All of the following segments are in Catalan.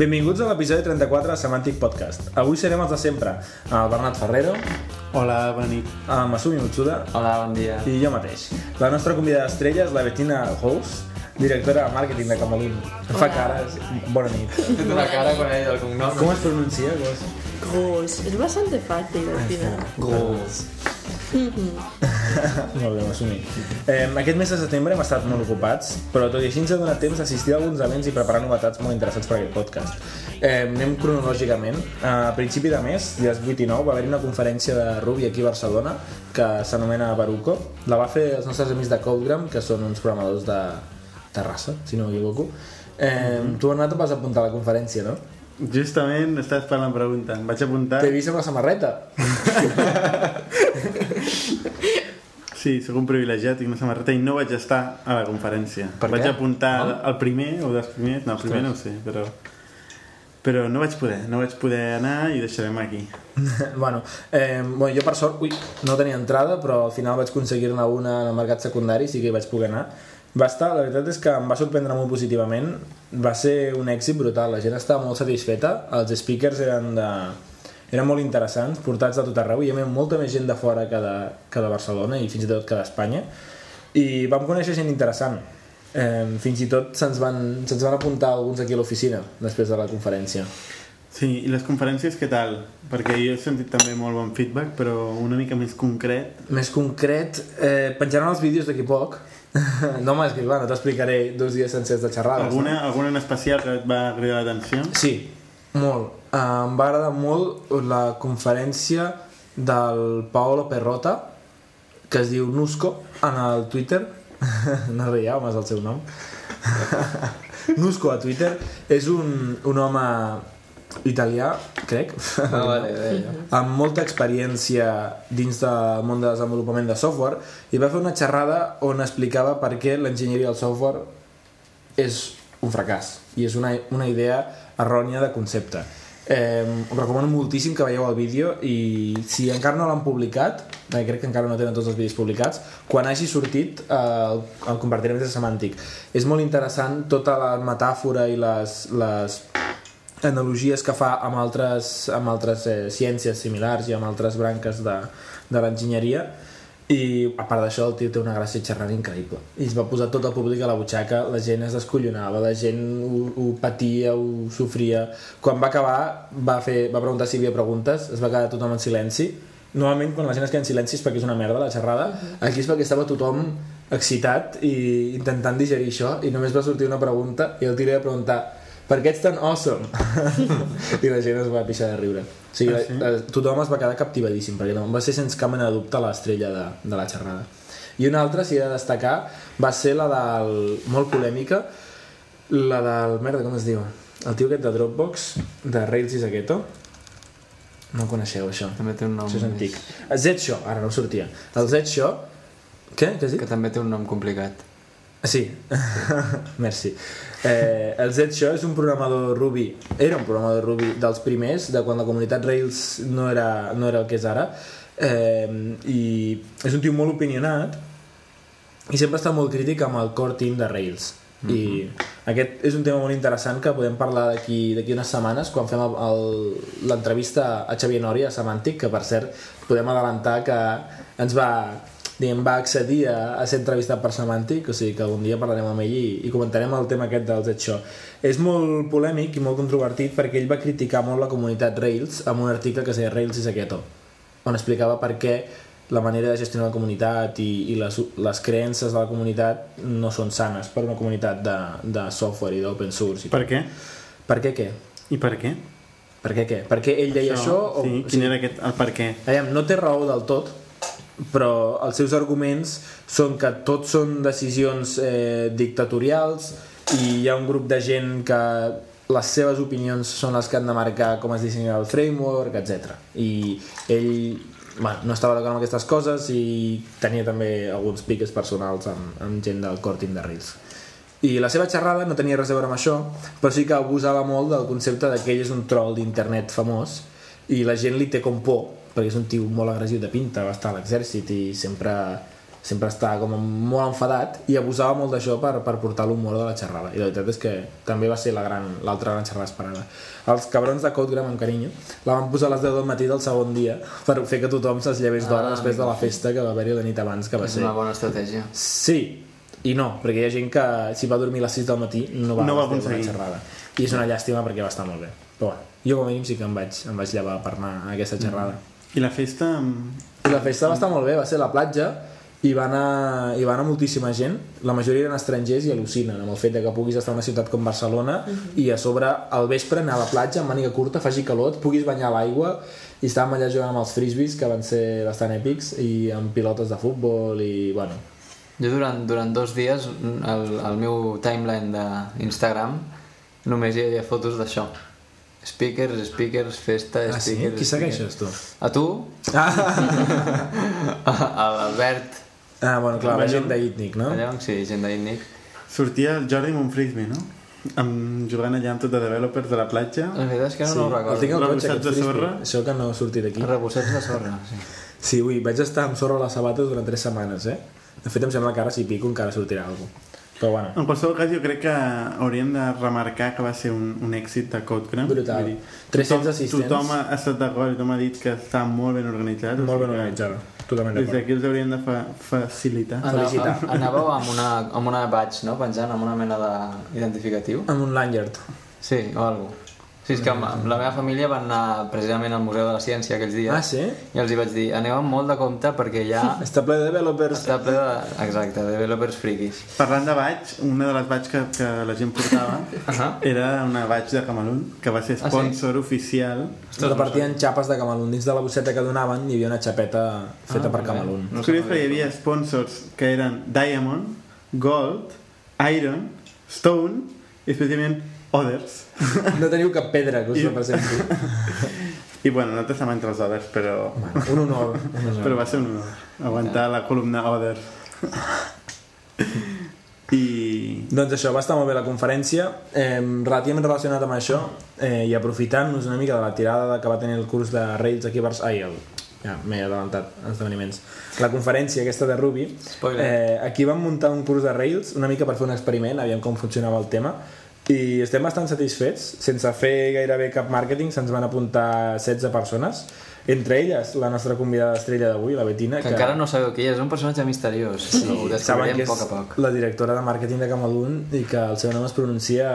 Benvinguts a l'episodi 34 de Semantic Podcast. Avui serem els de sempre, amb el Bernat Ferrero, Hola, bona nit. amb Masumi Utsuda Hola, bon dia. i jo mateix. La nostra convidada estrella és la Bettina Hous, directora de màrqueting de Camolín. Em fa cares. Bona nit. He fet una cara quan he dit el cognom. Com es pronuncia? Gos? Gos. Es bastante fácil al final. Gos. Molt bé, Masumi. Eh, aquest mes de setembre hem estat molt ocupats, però tot i així ens ha donat temps d'assistir a alguns events i preparar novetats molt interessants per aquest podcast. Eh, anem cronològicament. A principi de mes, dies 8 i 9, va haver-hi una conferència de Ruby aquí a Barcelona que s'anomena Baruco. La va fer els nostres amics de Codegram, que són uns programadors de Terrassa, si no m'equivoco. Eh, Tu, Bernat, et vas apuntar a la conferència, no? Justament estava esperant la pregunta. Em vaig apuntar... T'he vist amb la samarreta. Sí, sóc un privilegiat, tinc una samarreta i no vaig estar a la conferència. Per vaig què? apuntar el primer o dels primers, no, el primer no ho sé, però... Però no vaig poder, no vaig poder anar i deixarem aquí. bueno, eh, bueno, jo per sort, ui, no tenia entrada, però al final vaig aconseguir-ne una en el mercat secundari, sí que hi vaig poder anar. Va estar, la veritat és que em va sorprendre molt positivament, va ser un èxit brutal, la gent estava molt satisfeta, els speakers eren de eren molt interessants, portats de tot arreu, hi havia molta més gent de fora que de, que de Barcelona i fins i tot que d'Espanya, i vam conèixer gent interessant. Eh, fins i tot se'ns van, se van apuntar alguns aquí a l'oficina després de la conferència. Sí, i les conferències què tal? Perquè jo he sentit també molt bon feedback, però una mica més concret. Més concret, eh, penjaran els vídeos d'aquí poc. no, home, és que clar, no t'explicaré dos dies sencers de xerrades. Alguna, alguna en especial que et va cridar l'atenció? No? Sí, molt. Eh, em va agradar molt la conferència del Paolo Perrota, que es diu Nusco, en el Twitter. no rieu, és el seu nom. Nusco a Twitter. És un, un home italià, crec. Ah, vale, bé. amb molta experiència dins del món de desenvolupament de software i va fer una xerrada on explicava per què l'enginyeria del software és un fracàs i és una, una idea errònia de concepte. Eh, us recomano moltíssim que veieu el vídeo i si encara no l'han publicat, eh, crec que encara no tenen tots els vídeos publicats, quan hagi sortit eh, el, el compartirem des de semàntic. És molt interessant tota la metàfora i les, les analogies que fa amb altres, amb altres eh, ciències similars i amb altres branques de, de l'enginyeria. I a part d'això el tio té una gràcia xerrant increïble. I es va posar tot el públic a la butxaca la gent es descollonava, la gent ho, ho patia, ho sofria. Quan va acabar va, fer, va preguntar si hi havia preguntes es va quedar tothom en silenci. Normalment quan la gent es queda en silenci és perquè és una merda la xerrada. Aquí és perquè estava tothom excitat i intentant digerir això i només va sortir una pregunta i el tio li va preguntar per què ets tan awesome? I la gent es va pixar de riure. O sigui, Ah, sí? sí? tothom es va quedar captivadíssim, perquè no, va ser sense cap mena de dubte l'estrella de, de la xerrada. I una altra, si he de destacar, va ser la del... molt polèmica, la del... merda, com es diu? El tio aquest de Dropbox, de Rails i Zagueto. No coneixeu, això. També té un nom Això és més- antic. Z-Show, ara no sortia. El Z-Show... Què? Què has dit? Que també té un nom complicat. Sí, merci. Eh, el Z-Show és un programador Ruby, era un programador Ruby dels primers, de quan la comunitat Rails no era, no era el que és ara, eh, i és un tio molt opinionat i sempre està molt crític amb el core team de Rails. I aquest és un tema molt interessant que podem parlar d'aquí d'aquí unes setmanes quan fem l'entrevista a Xavier Nori a Semantic, que per cert podem adelantar que ens va diguem, va accedir a, a ser entrevistat per Semantic, o sigui que algun dia parlarem amb ell i, i comentarem el tema aquest del Z-Show. És molt polèmic i molt controvertit perquè ell va criticar molt la comunitat Rails amb un article que es deia Rails i Saqueto, on explicava per què la manera de gestionar la comunitat i, i les, les creences de la comunitat no són sanes per una comunitat de, de software i d'open source. I Per què? per què què? I per què? Per què què? Per què ell deia això? o, sí, quin era aquest, el per què? Aviam, no té raó del tot, però els seus arguments són que tots són decisions eh, dictatorials i hi ha un grup de gent que les seves opinions són les que han de marcar com es dissenya el framework, etc. I ell bueno, no estava d'acord amb aquestes coses i tenia també alguns piques personals amb, amb gent del core team de Rails. I la seva xerrada no tenia res a veure amb això, però sí que abusava molt del concepte que ell és un troll d'internet famós i la gent li té com por, perquè és un tio molt agressiu de pinta, va estar a l'exèrcit i sempre sempre està com molt enfadat i abusava molt d'això per, per portar l'humor de la xerrada i la veritat és que també va ser la gran- l'altra gran, gran xerrada esperada els cabrons de Codegram amb carinyo la van posar a les 10 del matí del segon dia per fer que tothom se'ls llevés d'hora Ah, després de la festa que va haver-hi la nit abans que va És ser una bona estratègia. Sí, i no, perquè hi ha gent que si va dormir a les 6 del matí no va, No va fer una aconseguir. xerrada. I és una llàstima perquè va estar molt bé. Però bueno, jo com a mínim sí que em vaig, em vaig llevar per anar a aquesta xerrada. I la festa... mm, I la festa va estar molt bé, va ser a la platja i va anar, hi va anar moltíssima gent. La majoria eren estrangers i al·lucinen amb el fet de que puguis estar a una ciutat com Barcelona i a sobre al vespre anar a la platja amb màniga curta, faci calor, et puguis banyar a l'aigua. I estàvem allà jugant amb els frisbees que van ser bastant èpics i amb pilotes de futbol i bueno, Jo durant, durant dos dies, al, al meu timeline d'Instagram, només hi havia fotos d'això. Speakers, speakers, festa, ah, sí? speakers... Qui speakers. segueixes tu? A tu, a l'Albert, Ah, bueno, clar, la gent d'Itnic, no? allà, sí, gent d'Itnic. Sortia el Jordi amb un frisbee, no? Amb, jugant allà amb tots els developers de la platja. La veritat és que no, Sí, no ho el recordo. tinc al cotxe, de frisbee. sorra. Això que no ha sortit aquí. Rebossets de sorra, sí. Sí, ui, vaig estar amb sorra a les sabates durant 3 setmanes, eh? De fet, em sembla que ara si pico encara sortirà alguna cosa. Però bueno, En qualsevol cas, jo crec que hauríem de remarcar que va ser un, un èxit de CodeCram. Brutal. Vull dir, 300 tothom, assistents. Tothom ha estat d'acord i tothom ha dit que està molt ben organitzat. molt ben organitzada. Totalment Des d'aquí els haurien de fa facilitar. Anava, Felicitar. anàveu amb una, amb una badge, no? Penjant amb una mena d'identificatiu. Amb un lanyard. Sí, o alguna Sí, és que amb, amb la meva família van anar precisament al Museu de la Ciència aquells dies Ah, sí? i els hi vaig dir, aneu amb molt de compte perquè ja Està ple de developers. està ple de... Exacte, de developers friquis. Parlant de badge, una de les badge que, que la gent portava era una badge de Camalún, que va ser Ah, sí? sponsor oficial. Es repartien xapes de Camalún. Dins de la bosseta que donaven hi havia una xapeta feta Ah, per. Camalún. No és curiós perquè hi havia sponsors que eren Diamond, Gold, Iron, Stone i especialment Others. No teniu cap pedra que us I- representi. I bueno, no t'estem entre els Others, però, Bueno, un honor. Un honor. però va ser un honor aguantar la columna Others. I... Doncs això, va estar molt bé la conferència. Eh, relativament relacionat amb això eh, i aprofitant-nos una mica de la tirada de que va tenir el curs de Rails aquí a Barcelona. Ai, el... ja, m'he adelantat als esdeveniments. La conferència aquesta de Ruby. Spoiler. Eh, aquí vam muntar un curs de Rails una mica per fer un experiment, aviam com funcionava el tema i estem bastant satisfets sense fer gairebé cap màrqueting se'ns van apuntar 16 persones entre elles la nostra convidada estrella d'avui, la Betina Que encara no sabeu qui és, és un personatge misteriós. Sí, ho saben descobrirem que poc a poc. la directora de màrqueting de Camalún i que el seu nom es pronuncia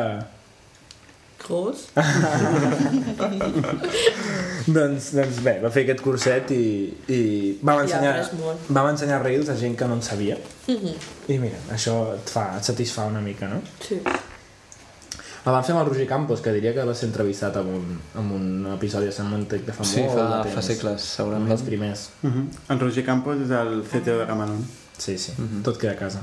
Gros. doncs, doncs bé, va fer aquest curset i, i vam, ensenyar, molt. vam ensenyar Rails a gent que no en sabia Mhm. i mira, això et fa, et satisfà una mica, no? Sí. Fer amb el Roger Campos, que diria que va ser entrevistat en un, en un episodi de Sant Montec de fa Sí, molt fa, de fa temps. segles, Un segurament. dels primers. Uh -huh. El Roger Campos és el CTO de Camalún. Sí, sí, tot queda a casa.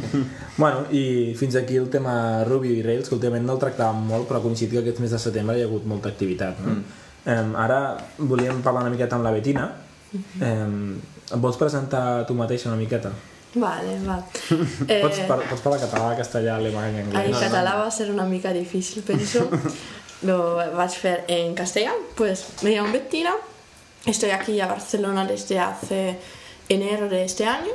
bueno, i fins aquí el tema Ruby i Rails, que últimament no el tractàvem molt, però ha coincidit que aquest mes de setembre hi ha hagut molta activitat. No? Mm. Um, ara volíem parlar una miqueta amb la Betina. Um, em vols presentar tu mateixa una miqueta? Vale, va. Eh, Pots, par pots parlar català, castellà, alemany, anglès? català va ser una mica difícil, penso. Lo vaig fer en castellà. Pues me llamo Bettina. Estoy aquí a Barcelona desde hace enero de este año.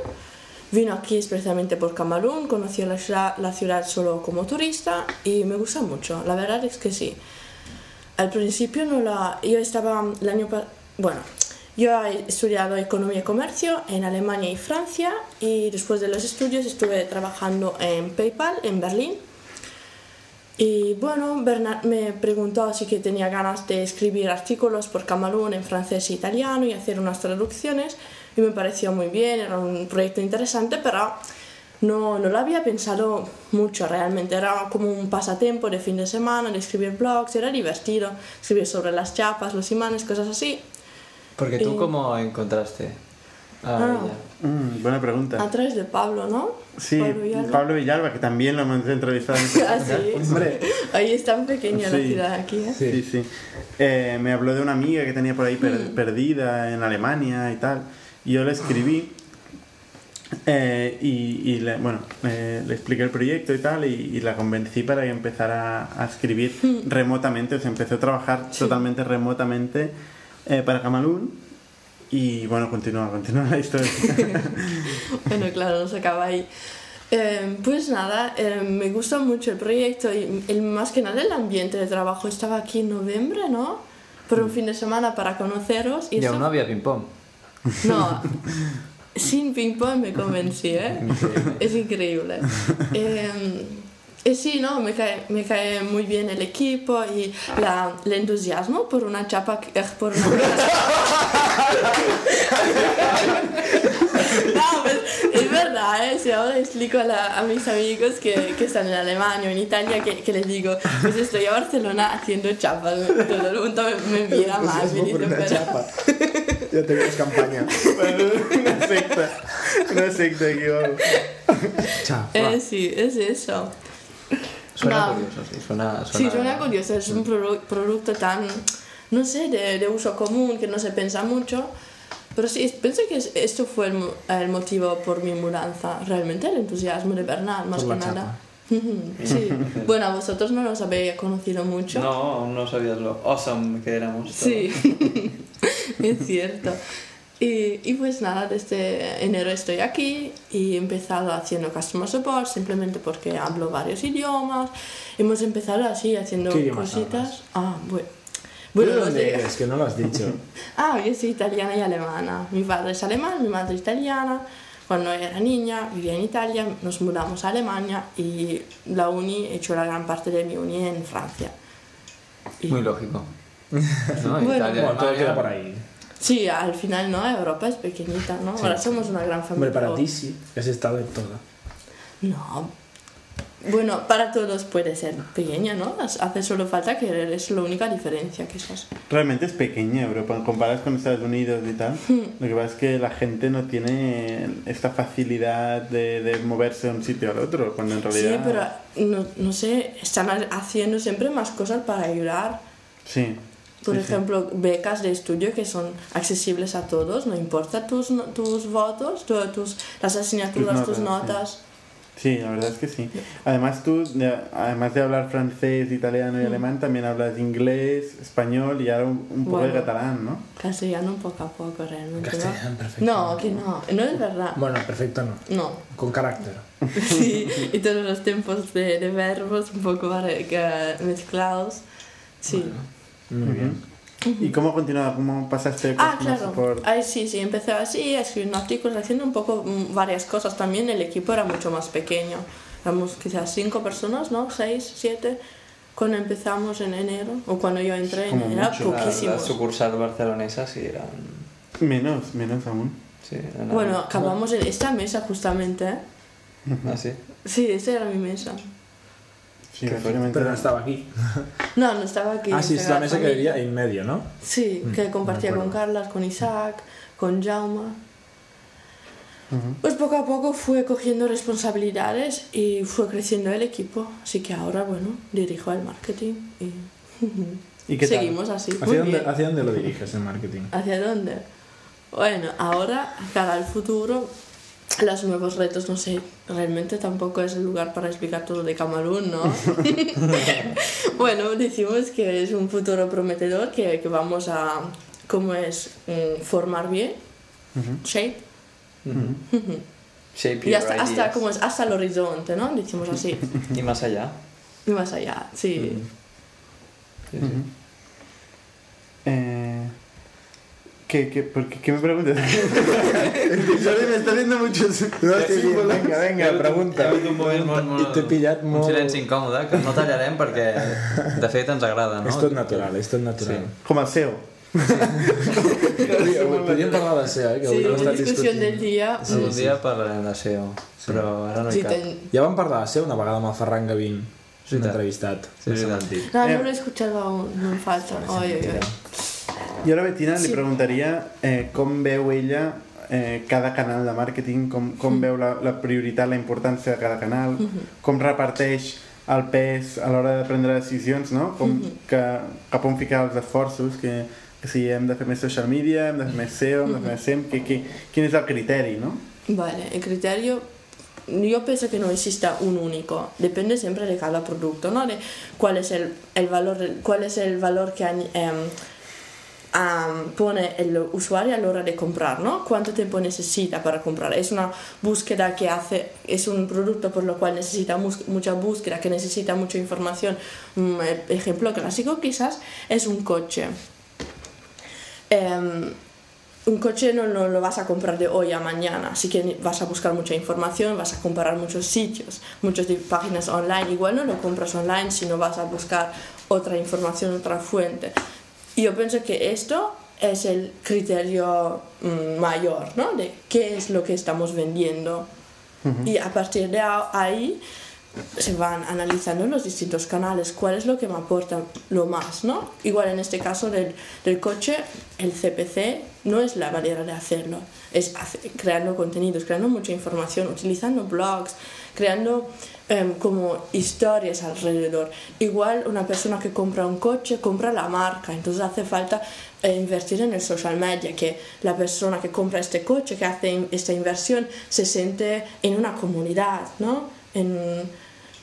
Vino aquí especialmente por Camalún, conocí la ciudad, la ciudad solo como turista y me gusta mucho. La verdad es que sí. Al principio no la... Yo estaba el año pa- Bueno, yo he estudiado Economía y Comercio en Alemania y Francia y después de los estudios estuve trabajando en PayPal en Berlín. Y bueno, Bernard me preguntó si que tenía ganas de escribir artículos por Camalún en francés e italiano y hacer unas traducciones y me pareció muy bien, era un proyecto interesante, pero no, no lo había pensado mucho realmente, era como un pasatiempo de fin de semana, de escribir blogs, era divertido, escribir sobre las chapas, los imanes, cosas así. Porque tú, Eh, ¿cómo encontraste a Ah. ella? Mm, buena pregunta. A través de Pablo, ¿no? Sí, Pablo Villalba. Pablo Villalba, que también lo hemos entrevistado. en Ah, sí. Hombre. Ahí es tan pequeña la Sí. ciudad aquí, ¿eh? Sí, sí. Eh, me habló de una amiga que tenía por ahí per- perdida en Alemania y tal. Y yo le escribí eh, y, y le, bueno, eh, le expliqué el proyecto y tal y, y la convencí para que empezara a escribir remotamente. O sea, empezó a trabajar totalmente remotamente eh, para Camalún Y bueno, continúa, continúa la historia. Bueno, claro, no se acaba ahí. Eh, pues nada, eh, me gusta mucho el proyecto y el, más que nada el ambiente de trabajo. Estaba aquí en noviembre, ¿no? Por un fin de semana para conoceros. Y eso- aún no havia ping-pong. No, sin ping-pong me convencí, ¿eh? Es increíble. Eh, eh, sí, no, me cae, me cae muy bien el equipo y la, el entusiasmo por una chapa, eh, por una... No, pues, es verdad, ¿eh? Si ahora explico a, la- a mis amigos que, que están en Alemania o en Italia que, que les digo, pues estoy a Barcelona haciendo chapas, todo el mundo me, me mira más, me dice, una pero... chapa. Ya tenemos campaña. una secta. Una secta aquí, vamos. Chapa. Eh, sí, es eso. Suena No. curioso, sí. Suena, Sí, suena curioso, es un produ- producto tan, no sé, de, de uso común que no se piensa mucho. Pero sí, pienso que es- esto fue el, el motivo por mi mudanza, realmente el entusiasmo de Bernard, más Por que nada. Sí, bueno, a vosotros no los habéis conocido mucho. No, aún no sabías lo awesome que éramos. Sí, es cierto. Y, y pues nada, desde enero estoy aquí y he empezado haciendo customer support simplemente porque hablo varios idiomas. Hemos empezado así haciendo ¿Qué cositas. Ah, bueno. ¿Tú de Bueno, no dónde sé. eres? Que no lo has dicho. Ah, yo soy italiana y alemana. Mi padre es alemán, mi madre es italiana. Cuando era niña vivía en Italia, nos mudamos a Alemania y la uni, he hecho la gran parte de mi uni en Francia. Y- Muy lógico. ¿No? Bueno, Italia, Bueno, todo queda por ahí. Sí, al final no, Europa es pequeñita, ¿no? Ahora somos una gran familia. Hombre, para ti sí. Has estado en toda. No. Bueno, para todos puede ser pequeña, ¿no? Hace solo falta querer, es la única diferencia quizás. Realmente es pequeña Europa, comparas con Estados Unidos y tal. Lo que pasa es que la gente no tiene esta facilidad de, de moverse de un sitio al otro, cuando en realidad... Sí, pero no, no sé, están haciendo siempre más cosas para ayudar. Sí. Por sí, sí. ejemplo, becas de estudio que son accesibles a todos, no importa tus, tus votos, tu- tus, las asignaturas, tus Tus notas, notas. Sí, la verdad es que sí. Además tú, de- además de hablar francés, italiano Mm. y alemán, también hablas inglés, español y ahora un, un poco de Bueno. catalán, ¿no? Castellano poco a poco realmente. ¿no? Castellano, perfecto. No, que no, no es verdad. Bueno, perfecto no. No, Con carácter. Sí, y todos los tiempos de, de verbos un poco mezclados. Sí. Muy bien. ¿Y cómo continuaba? ¿Cómo pasaste Ah, claro. support? Ay, sí, sí, empecé así, escribiendo artículos, haciendo un poco mm, varias cosas. También el equipo era mucho más pequeño. Éramos quizás cinco personas, ¿no? Seis, siete. Cuando empezamos en enero, o cuando yo entré, Como era mucho. La, sucursal barcelonesa sí eran... Menos, menos aún. Sí, Bueno, acabamos en esta mesa justamente, ¿eh? Ah, sí. Sí, esta era mi mesa. Sí. Pero no estaba aquí. No, no estaba aquí. Ah, sí, es la mesa que vivía en medio, ¿no? Sí, Mm, que compartía con. Carlas, con Isaac, con Jauma. Pues poco a poco fue cogiendo responsabilidades y fue creciendo el equipo. Así que ahora, bueno, dirijo el marketing y ¿Y qué tal? seguimos así. Muy ¿Hacia dónde, bien. ¿Hacia dónde lo diriges el marketing? ¿Hacia dónde? Bueno, ahora, cara al futuro, los nuevos retos, no sé, realmente tampoco es el lugar para explicar todo de Camerún, ¿no? bueno, decimos que es un futuro prometedor, que, que vamos a, ¿cómo es? Mm, formar bien, shape, Shape y hasta, hasta, como es, hasta el horizonte, ¿no? Decimos así. Y más allá. Y más allá, sí. Sí, sí. ¿Qué, qué, por qué, ¿Qué me preguntas? Episodio me está haciendo muchos No, sí, sí, venga, venga, pregunta. Hagut un moment molt, molt... I t'he pillat Un molt- silenci incòmode, que no tallarem perquè de fet ens agrada, no? És tot natural, és tot natural. Com el SEO. Podríem, podríem parlar de SEO, eh? Que Sí, avui una estat discussió del discutint. dia. Sí, Algun dia parlarem de SEO, però ara no hi Sí, cap. ten- Ja vam parlar de SEO una vegada amb el Ferran Gavín. Sí, un entrevistat. Sí, No sí, dit. No, Eh, no lo he escuchado aún, me falta. Ay, ay, ay. I ara, Bettina, li Sí. preguntaria eh, com veu ella eh, cada canal de màrqueting, com, com veu la, la prioritat, la importància de cada canal, com reparteix el pes a l'hora de prendre decisions, no? Com que, cap on ficar els esforços, que, que si hem de fer més social media, hem de fer més SEO, hem de fer més SEM, que, que, quin és el criteri, no? Vale, el criterio, yo pienso que no exista un único, depende siempre de cada producto, ¿no? De cuál es el, el valor, cuál es el valor que, añ- am, pone el usuario a la hora de comprar, ¿no? ¿Cuánto tiempo necesita para comprar? Es una búsqueda que hace, es un producto por lo cual necesita mucha búsqueda, que necesita mucha información. Un ejemplo clásico quizás es un coche. Em, un coche no, no lo vas a comprar de hoy a mañana, así que vas a buscar mucha información, vas a comparar muchos sitios, muchas páginas online. Igual no lo compras online, sino vas a buscar otra información, otra fuente. Yo pienso que esto es el criterio mm, mayor, ¿no? De qué es lo que estamos vendiendo. Y a partir de ahí se van analizando los distintos canales, cuál es lo que me aporta lo más, ¿no? Igual en este caso del, del coche, el CPC no es la manera de hacerlo, es hace- creando contenidos, creando mucha información, utilizando blogs, creando em, como historias alrededor. Igual una persona que compra un coche compra la marca, entonces hace falta eh, invertir en el social media, que la persona que compra este coche, que hace esta inversión, se siente en una comunidad, ¿no?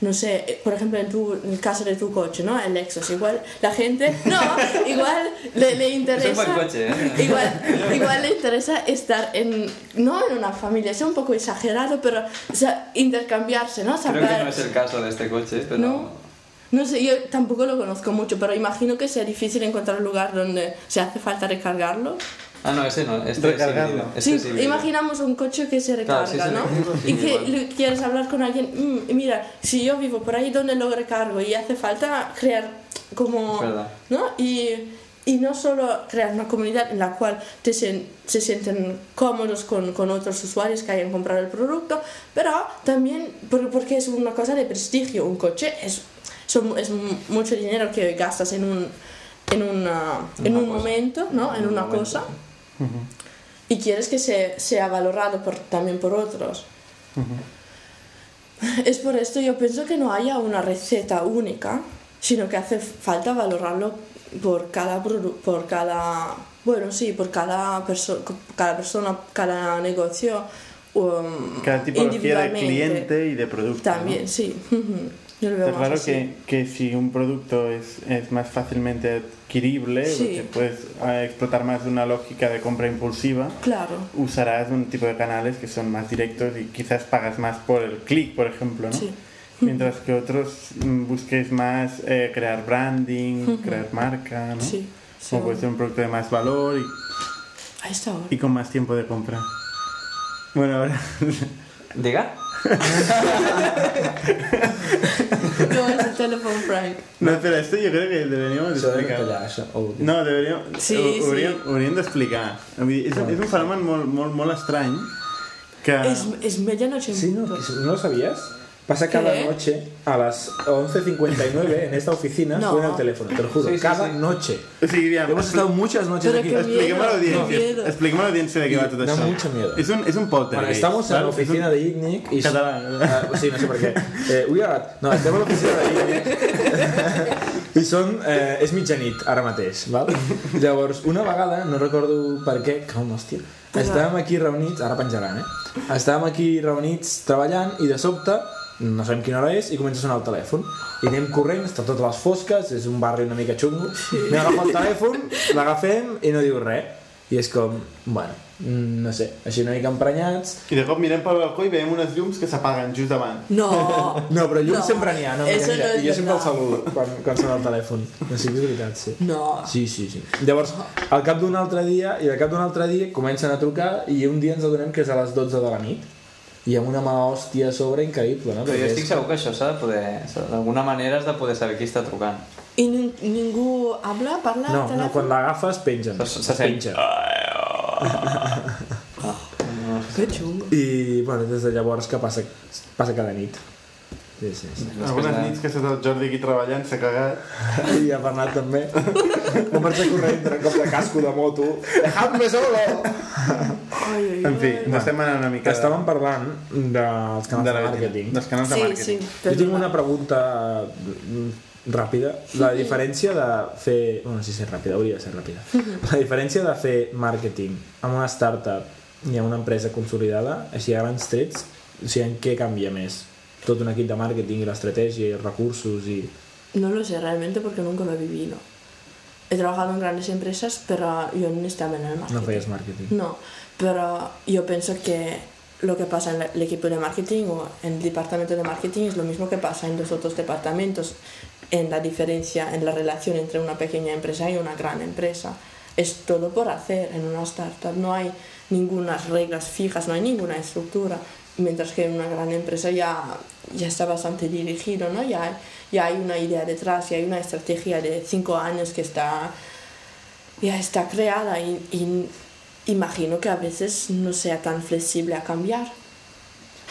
No sé, eh, por ejemplo, en, tu, en el caso de tu coche, ¿no? El Lexus, igual la gente, no, igual le, le interesa... Coche, ¿eh? Igual, igual le interesa estar en, no en una familia, es un poco exagerado, pero o sea, intercambiarse, ¿no? Creo Saber, que no es el caso de este coche, pero... No. No sé, yo tampoco lo conozco mucho, pero imagino que sea difícil encontrar un lugar donde se hace falta recargarlo. Ah, no, ese no, este es híbrido. Este Sí, es híbrido. imaginamos un coche que se recarga, Claro, sí, sí, ¿no? sí, Y que quieres hablar con alguien, "Mm, mira, si yo vivo por ahí, ¿dónde lo recargo? Y hace falta crear como... Es verdad. ¿no? Y, y no solo crear una comunidad en la cual te sen- se sienten cómodos con, con otros usuarios que hayan comprado el producto, pero también por- porque es una cosa de prestigio. Un coche es, son- es mu- mucho dinero que gastas en un, en una- en Una un cosa. momento, ¿no? En En un una momento. cosa. Y quieres que se, sea valorado por, también por otros. Es por esto yo pienso que no haya una receta única, sino que hace falta valorarlo por cada por cada bueno sí por cada persona cada persona cada negocio um, Cada tipología de cliente y de producto. ¿no? también sí yo lo veo Está más claro así. que, que si un producto es, es más fácilmente adquirible, Sí. porque puedes eh, explotar más de una lógica de compra impulsiva, claro usarás un tipo de canales que son más directos y quizás pagas más por el clic, por ejemplo, ¿no? Sí. Mientras que otros mm, busques más eh, crear branding, crear marca, ¿no? sí, sí. Como puede ser un producto de más valor y, ahí está ahora y con más tiempo de compra. Bueno, ahora ¿Diga? No es el teléfono Frank No, espera, esto yo creo que deberíamos de explicar. No, deberíem, Sí, ho, sí. hauríem, hauríem d'explicar. És, és un fenomen molt, molt, molt estrany que... es, es medianoche en Sí, no, ¿no lo sabías? Pasa cada ¿Qué? noche a las 11.59 en esta oficina No. suena el teléfono, te lo juro. Sí, sí, cada sí. noche. Sigui, aviam, Hemos estado muchas noches Pero aquí. qué expliquem a miedo, l'audiència qué miedo. expliquem a l'audiència de què Y va tot da això. mucho miedo. És un, és un poltergeist. Bueno, estamos en saps? la oficina És de ITNIC y... Català. Ah, sí, no sé por qué. Eh, uy, ara- no, estem a l'oficina de ITNIC i són... Eh, és mitjanit, ara mateix, val? Llavors, una vegada, no recordo per què, calma, hòstia, estàvem aquí reunits, ara penjaran, eh? Estàvem aquí reunits treballant i de sobte no sabem quina hora és i comença a sonar el telèfon. I anem corrent, està totes les fosques és un barri una mica xungo. Anem a agafar el telèfon, l'agafem i no diu res. I és com, bueno no sé, així una mica emprenyats. I de cop mirem pel balcó i veiem unes llums que s'apaguen just davant. no. No, però llum No, sempre n'hi ha, no, mira, mira, no jo sempre el saludo quan, quan sona el telèfon. No sé, és veritat, sí. No. Sí, sí, sí. Llavors, al cap d'un altre dia, i al cap d'un altre dia comencen a trucar i un dia ens adonem que és a les 12 de la nit i amb una mala hòstia a sobre increïble, no? Però jo estic és- segur que això s'ha de poder... D'alguna manera has de poder saber qui està trucant. y nin- ningú habla parla No, no, quan l'agafes pengen. Se- se es sent. pengen. que chungo I, bueno, des de llavors que passa, passa cada nit. Sí, sí, sí. Algunes nits que ha estat el Jordi aquí treballant, s'ha cagat. I a Bernat també. Va marxar corrent en cop de casco de moto. Dejadme solo! Ay, ay, En fi, ens estem anant una mica... Estàvem parlant dels canals de de, màrqueting. dels canals de Sí, màrqueting. sí, Jo tinc una pregunta mm, ràpida. La diferència de fer... Bueno, sí, ser ràpida, hauria de ser ràpida. La diferència de fer màrqueting amb una startup i amb una empresa consolidada, així a grans trets, o sigui, en què canvia més? Tot un equip de màrqueting i l'estratègia i els recursos i... No lo sé realmente porque nunca lo he vivido. he trabajado en grandes empresas, pero yo no estaba en el marketing. No feies màrqueting. No, pero yo pienso que lo que pasa en el equipo de marketing o en el departamento de marketing es lo mismo que pasa en los otros departamentos, en la diferencia, en la relación entre una pequeña empresa y una gran empresa. Es todo por hacer en una startup, no hay ninguna reglas fijas, no hay ninguna estructura, mientras que en una gran empresa ya, ya está bastante dirigido, ¿no? ya, ya hay una idea detrás, ya hay una estrategia de cinco años que está, ya está creada y, y imagino que a veces no sea tan flexible a cambiar.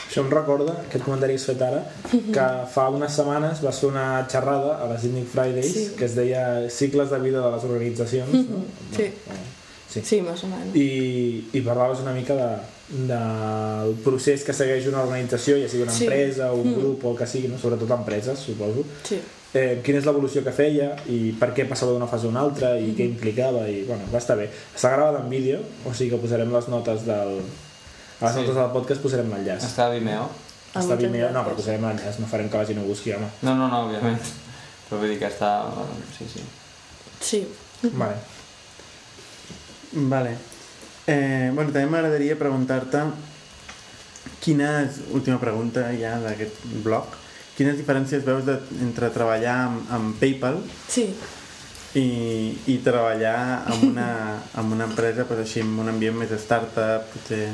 Això em recorda, aquest comentari que has fet ara, que fa unes setmanes vas fer una xerrada a les Inic Fridays Sí. que es deia Cicles de vida de les organitzacions. No? Sí. Bueno, sí. Sí, más o menos. I, i parlaves una mica de, del procés que segueix una organització, ja sigui una Sí. empresa, un Mm. grup o el que sigui, no? sobretot empreses, suposo. Sí. Eh, quina és l'evolució que feia i per què passava d'una fase a una altra i què implicava i bueno, va estar bé. Està gravat en vídeo, o sigui que posarem les notes del... A les Sí. notes del podcast posarem l'enllaç. Està a Vimeo? Ah, Està moltes Vimeo, no, però posarem l'enllaç, no farem que la gent ho busqui, home. No, no, no, òbviament. Però vull dir que està... Sí, sí. Sí. Vale. Vale. Eh, bueno, també m'agradaria preguntar-te quina és, última pregunta ja d'aquest blog, quines diferències veus de, entre treballar amb, amb PayPal Sí. i, i treballar amb una, amb una empresa pues, així, amb un ambient més startup, potser...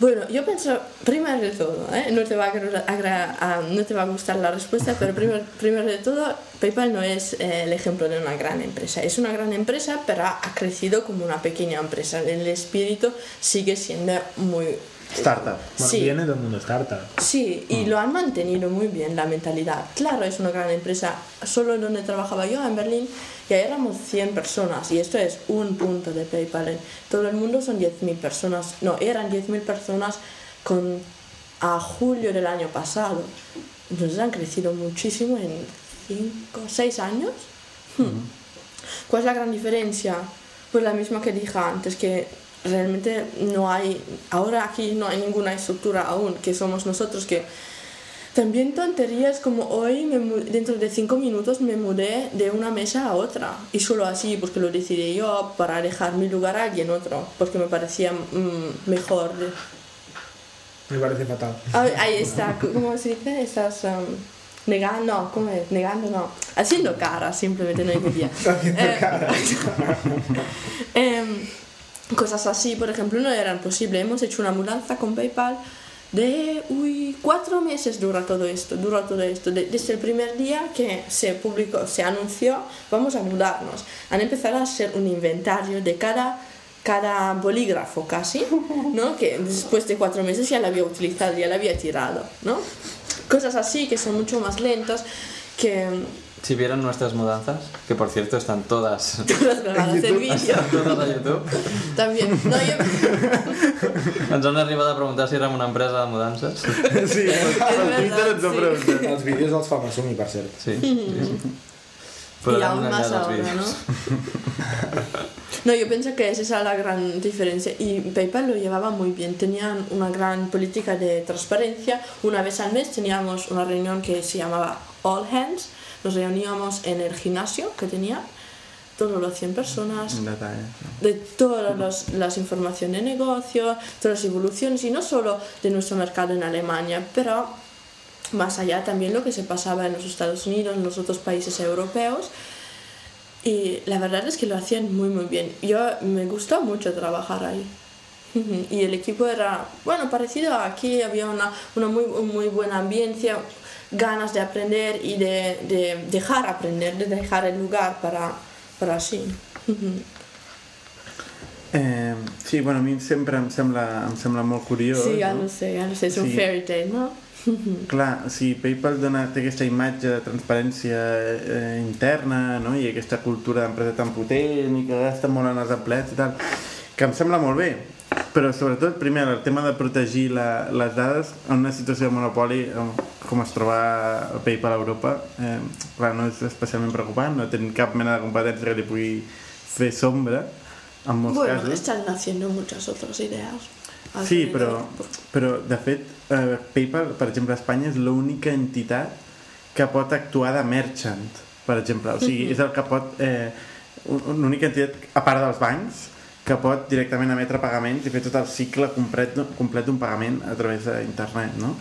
Bueno, yo pienso, primero de todo, ¿eh? no, te va a, no te va a gustar la respuesta, pero primero, primero de todo, PayPal no es eh, el ejemplo de una gran empresa. Es una gran empresa, pero ha crecido como una pequeña empresa. El espíritu sigue siendo muy... Startup. Bueno, Sí. viene del mundo startup. Sí, y lo han mantenido muy bien la mentalidad. Claro, es una gran empresa. Solo donde trabajaba yo, en Berlín, ya éramos 100 personas y esto es un punto de PayPal. En todo el mundo son 10.000 personas. No, eran 10.000 personas con, a julio del año pasado. Entonces han crecido muchísimo en 5, 6 años. Hmm. ¿Cuál es la gran diferencia? Pues la misma que dije antes, que realmente no hay, ahora aquí no hay ninguna estructura aún, que somos nosotros que también tonterías como hoy, me dentro de cinco minutos me mudé de una mesa a otra. Y solo así, porque lo decidí yo para dejar mi lugar a alguien otro, porque me parecía mm, mejor. Me parece fatal. Ah, ahí está, ¿cómo se dice? Estás um, negando, no, ¿cómo es? Negando, no. Haciendo cara, simplemente no entendía. Eh, em, cosas así, por ejemplo, no eran posibles. Hemos hecho una mudanza con PayPal de, uy, cuatro meses dura todo esto, dura todo esto. De- desde el primer día que se publicó, se anunció, vamos a mudarnos. Han empezado a hacer un inventario de cada cada bolígrafo casi, ¿no? Que después de cuatro meses ya la había utilizado, ya la había tirado, ¿no? Cosas así que son mucho más lentas que Si vieron nuestras mudanzas, que por cierto están todas, las grabadas en vídeo. están todas a YouTube, También. No, yo, ens han arribat a preguntar si érem una empresa de mudances. Sí, al Twitter ens ho pregunten. Els vídeos els fa Masumi, per cert. Sí, sí, sí. y Posarem aún un ahora, ¿no? No, yo pienso que esa es la gran diferencia y PayPal lo llevaba muy bien. Tenían una gran política de transparencia. Una vez al mes teníamos una reunión que se llamaba All Hands. Nos reuníamos en el gimnasio que tenía todos los 100 personas. De todas los- las informaciones de negocio, todas las evoluciones, y no solo de nuestro mercado en Alemania, pero más allá también lo que se pasaba en los Estados Unidos, en los otros países europeos. Y la verdad es que lo hacían muy muy bien. Yo me gustó mucho trabajar ahí. Y el equipo era, bueno, parecido a aquí, había una, una muy, muy buena ambiente, ganas de aprender y de, de dejar aprender, de dejar el lugar para, para así. Eh, sí, bueno, a mi sempre em sembla, em sembla molt curiós. Sí, ja no? sé, ja lo sé, és un Sí. fairy tale, no? Clar, si PayPal dona, té aquesta imatge de transparència eh, interna no? i aquesta cultura d'empresa tan potent i que gasta molt en els empleats i tal, que em sembla molt bé, però sobretot, primer, el tema de protegir la, les dades en una situació de monopoli eh, com es troba PayPal a Europa, eh, clar, no és especialment preocupant, no tenen cap mena de competència que li pugui fer sombra, en molts Bueno, casos. están haciendo muchas otras ideas. Sí, però, però de fet, eh, PayPal, per exemple, a Espanya és l'única entitat que pot actuar de merchant. per exemple. O sigui, és el que pot... Eh, un- l'única entitat, a part dels bancs, que pot directament emetre pagaments i fer tot el cicle complet, complet d'un pagament a través d'internet, no?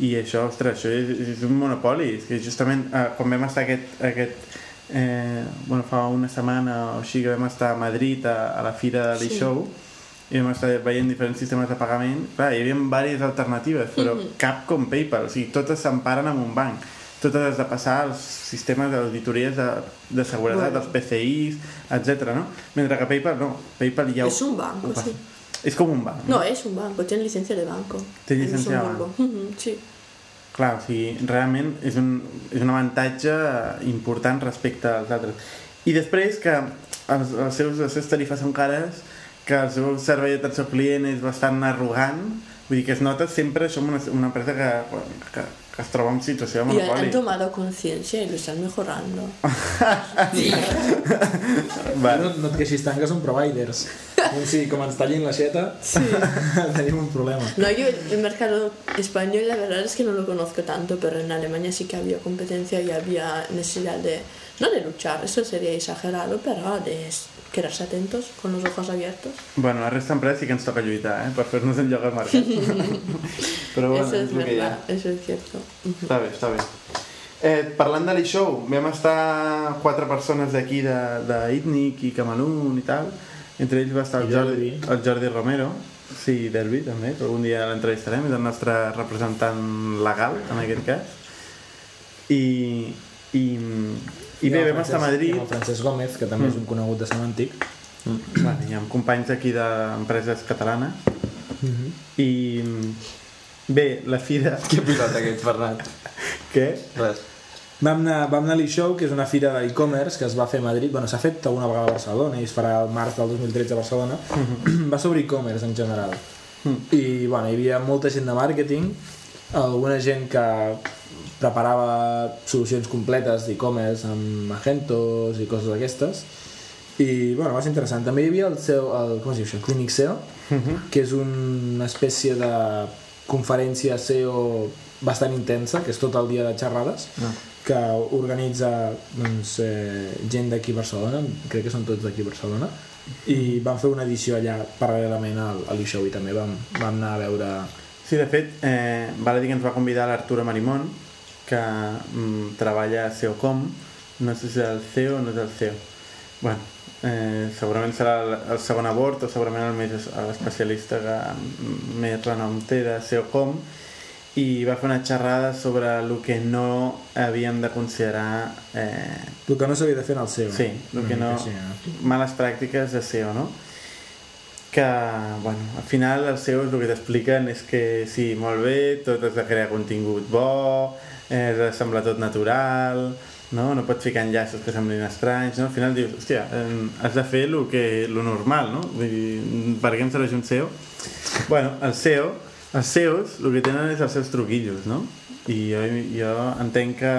I això, ostres, això és, és un monopoli. És que justament eh, quan vam estar aquest, aquest eh, bueno, fa una setmana o així que vam estar a Madrid a, a la fira de l'e-show i vam estar veient diferents sistemes de pagament clar, hi havia diverses alternatives però cap com PayPal, o sigui, totes s'emparen amb un banc totes has de passar als sistemes d'auditories de, de seguretat, Bueno. dels PCIs, etc. no? Mentre que PayPal no, PayPal ja Es un passa. sí. És com un banc. No, es un banco, tiene licencia de banco. Té en llicència de Luxemburgo. Ujú, Sí. Clar, o sigui, realment és un, és un avantatge important respecte als altres. I després que els, els seus, les seves tarifes són cares, que el seu servei d'atenció al client és bastant arrogant, vull dir que es nota sempre som una, una empresa que, que, que es troba en situació de Y han monopoli. tomado conciencia y lo están mejorando. Va, No, no et queixis tant que són providers. Sí, com ens tallin la xeta, sí. tenim un problema. No, yo el mercado español la verdad es que no lo conozco tanto, pero en Alemania sí que había competencia y había necesidad de, no de luchar, eso sería exagerado, pero de quedarse atentos con los ojos abiertos. bueno, la resta d'empreses sí que ens toca lluitar, eh? Per fer-nos un lloc al mercat. Però bueno, eso es el ha. verdad, eso es cierto. Està bé, està bé. Eh, parlant de l'e-show, vam estar quatre persones d'aquí de, de Itnic i Camalún i tal. Entre ells va estar el Jordi, el Jordi Romero, sí, Derby també, que algun dia l'entrevistarem, és el nostre representant legal, en aquest cas. I, i, i bé, vam estar a Madrid, i El Francesc Gómez, que també és un conegut de Sant Antic. bueno, i amb companys aquí d'empreses catalanes. I bé, la fira... Que pilota aquest, Bernat. Què? Res. Vam anar, vam anar a l'e-show, que és una fira d'e-commerce que es va fer a Madrid, bueno, s'ha fet alguna vegada a Barcelona i es farà el març del 2013 a Barcelona. va sobre e-commerce en general. I bueno, hi havia molta gent de màrqueting, alguna gent que preparava solucions completes d'e-commerce amb Magentos i coses d'aquestes. I bueno, va ser interessant. També hi havia el seu, el, com es diu això, Clinic SEO, que és una espècie de conferència SEO bastant intensa, que és tot el dia de xerrades, No. que organitza doncs, eh, gent d'aquí a Barcelona, crec que són tots d'aquí a Barcelona, i vam fer una edició allà paral·lelament al, a l'e-show i també vam, vam anar a veure... Sí, de fet, eh, val a dir que ens va convidar l'Arturo Marimón, que mm, treballa a SEOcom, no sé si és el CEO o no és el CEO. bueno, eh, segurament serà el, el segon abort o segurament el més l'especialista que més renom té de SEOcom i va fer una xerrada sobre el que no havíem de considerar eh, El que no s'havia de fer en el SEO. Sí, el que Una no... eh? Males pràctiques de SEO, no? Que, bueno, al final els SEOs el que t'expliquen és que sí, molt bé, tot has de crear contingut bo, eh, semblar tot natural, no? No pots ficar enllaços que semblin estranys, no? Al final dius, hòstia, eh, has de fer el que, lo normal, no? Vull dir, per què em serveix un SEO? Bueno, el SEO, els SEOs el que tenen és els seus truquillos, no? I jo, jo entenc que,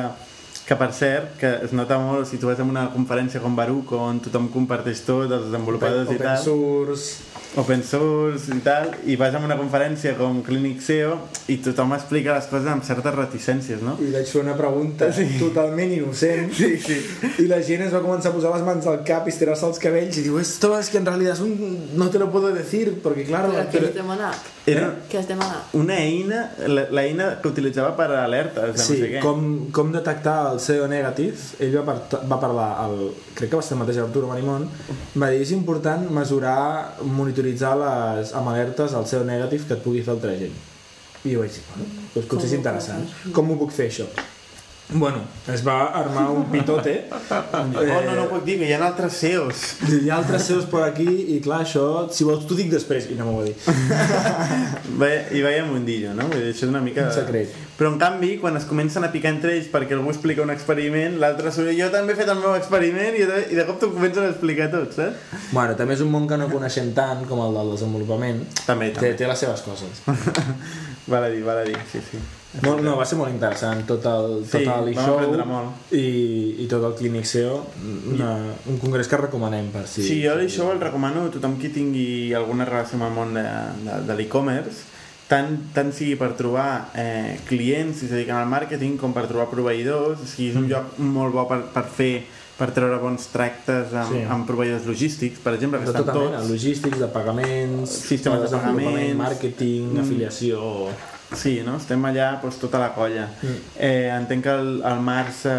que per cert, que es nota molt si tu vas a una conferència com Baruch on tothom comparteix tot, els desenvolupadors i Open tal, source... open source i tal, i vas a una conferència com Clinic SEO i tothom explica les coses amb certes reticències, no? I vaig fer una pregunta sí. totalment innocent Sí, sí. i la gent es va començar a posar les mans al cap i estirar-se els cabells i diu, esto es que en realidad es un... no te lo puedo decir porque claro... Pero ¿qué has demanat? Era ¿Qué has demanat? una eina, la, la eina que utilitzava per a alertes, de Sí, no sé què. com, com detectar el SEO negatiu ell va, par va parlar el, crec que va ser el mateix Arturo Marimón va dir és important mesurar monitoritzar les amb alertes el SEO negatiu que et pugui fer altra gent i jo vaig dir, bueno, doncs potser és interessant. com ho puc fer això? Bueno, es va armar un pitote Oh, no, no puc dir, que hi ha altres SEOs. hi ha altres SEOs per aquí i clar, això, si vols t'ho dic després i no m'ho va dir I veia mundillo, no? Vull dir, això és una mica... Un secret. Però en canvi, quan es comencen a picar entre ells perquè algú explica un experiment, l'altre surt jo també he fet el meu experiment i de, i de cop t'ho comencen a explicar tot, saps? bueno, també és un món que no coneixem tant com el del desenvolupament També, té, també. té les seves coses Val a dir, val a dir, sí, sí. Molt, no, va ser molt interessant tot el, tot Sí, el vam show i, i tot el Clinic SEO una, un congrés que recomanem per si Sí, jo això el recomano a tothom qui tingui alguna relació amb el món de, de, de l'e-commerce tant, tant sigui per trobar eh, clients si es dediquen al màrqueting com per trobar proveïdors, o sigui, és un lloc molt bo per, per fer per treure bons tractes amb, Sí. amb proveïdors logístics, per exemple, que De estan tota mena, tots... logístics, de pagaments, Sistemes de desenvolupament, pagaments, màrqueting, mm. afiliació... Sí, no? estem allà doncs, tota la colla. Mm. Eh, entenc que el, el març eh,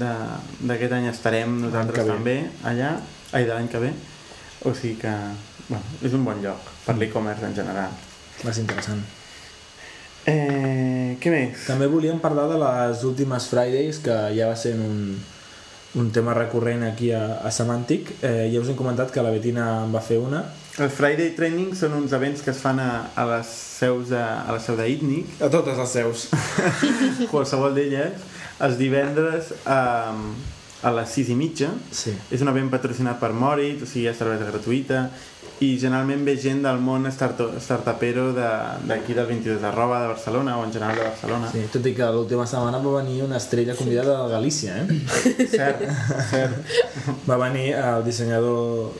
de- d'aquest any estarem nosaltres també allà, ai, de l'any que ve, o sigui que bueno, és un bon lloc per l'e-commerce en general. Va ser interessant. Eh, què més? També volíem parlar de les últimes Fridays, que ja va ser un, un tema recurrent aquí a, a Semantic. Eh, ja us hem comentat que la Betina en va fer una. Els Friday Training són uns events que es fan a, a les seus de, a la seu d'Itnic, A totes les seus. qualsevol d'elles, els divendres a, a les 6 i mitja. Sí. És un event patrocinat per Moritz, o sigui, ha cervesa gratuïta, i generalment ve gent del món starto- startupero de- d'aquí del 22 de Roba de Barcelona, o en general de Barcelona. sí. Tot i que l'última setmana va venir una estrella convidada de Galícia, eh? Cert, cert. va venir el dissenyador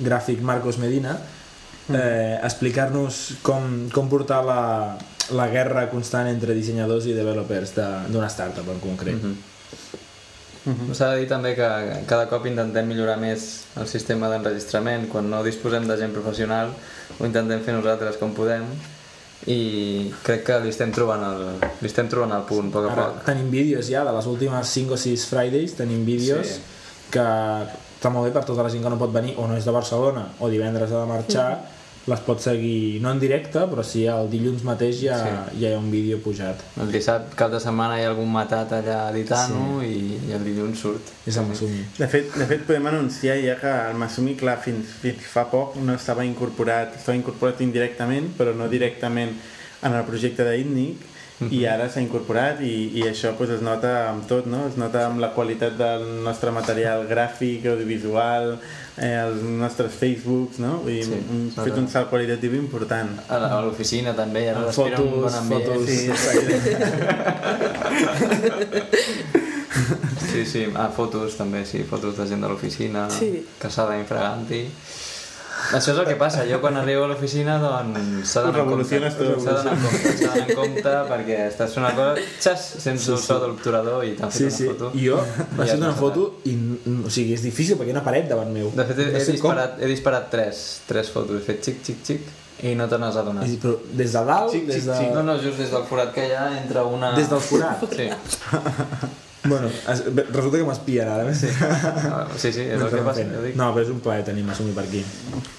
gràfic Marcos Medina eh, a explicar-nos com, com portar la, la guerra constant entre dissenyadors i developers de- d'una startup en concret. Mm -hmm. S'ha de dir també que cada cop intentem millorar més el sistema d'enregistrament quan no disposem de gent professional ho intentem fer nosaltres com podem i crec que li estem trobant el, li estem trobant el punt a poc a Ara poc tenim vídeos ja de les últimes 5 o 6 Fridays, tenim vídeos Sí. que està molt bé per tota la gent que no pot venir o no és de Barcelona o divendres ha de marxar, les pot seguir no en directe, però sí el dilluns mateix ja, Sí. ja hi ha un vídeo pujat. el dissabte cap de setmana hi ha algun matat allà editant-ho i, i el dilluns surt És el Masumi. De fet, de fet, podem anunciar ja que el Masumi, clar, fins, fins fa poc no estava incorporat, estava incorporat indirectament, però no directament en el projecte d'Itnic, i ara s'ha incorporat i, i això pues, es nota amb tot, no? es nota amb la qualitat del nostre material gràfic, audiovisual, eh, els nostres Facebooks, no? Vull dir, Sí, hem es fet un salt qualitatiu important. a l'oficina també ara respira un bon fotos, ambient fotos... Sí, Sí, sí, ah, fotos també, sí, fotos de gent de l'oficina, Sí. casada infraganti. Això és el que passa, jo quan arribo a l'oficina doncs s'ha d'anar en compte, s'ha d'anar en compte, s'ha d'anar en compte perquè estàs fent una cosa, xas, sents el so de l'obturador i t'han fet Sí, una sí, foto. i jo vaig fer una foto i o sigui, és difícil perquè hi ha una paret davant meu. De fet, he, No he, sé com. disparat, he disparat tres, tres fotos, he fet xic, xic, xic, i no te n'has adonat. És, però des de dalt, Xic, des de... xic. No, no, just des del forat que hi ha entre una... Des del forat? Sí, Bueno, es, bé, resulta que m'espien ara. Sí, Ah, sí, sí, és el que passa, dic. No, però és un plaer tenir Masumi per aquí.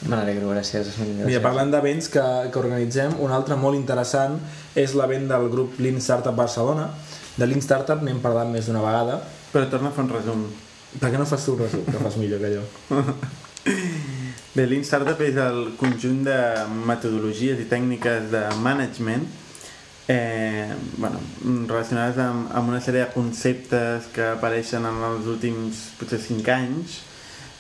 Me n'alegro, gràcies. gràcies. Mira, parlant d'events que, que organitzem, un altre molt interessant és l'event del grup Lean Startup Barcelona. De Lean Startup n'hem parlat més d'una vegada. Però torna a fer un resum. Per què no fas tu el resum, que fas millor que jo? Bé, Lean Startup és el conjunt de metodologies i tècniques de management eh, bueno, relacionades amb, amb una sèrie de conceptes que apareixen en els últims potser 5 anys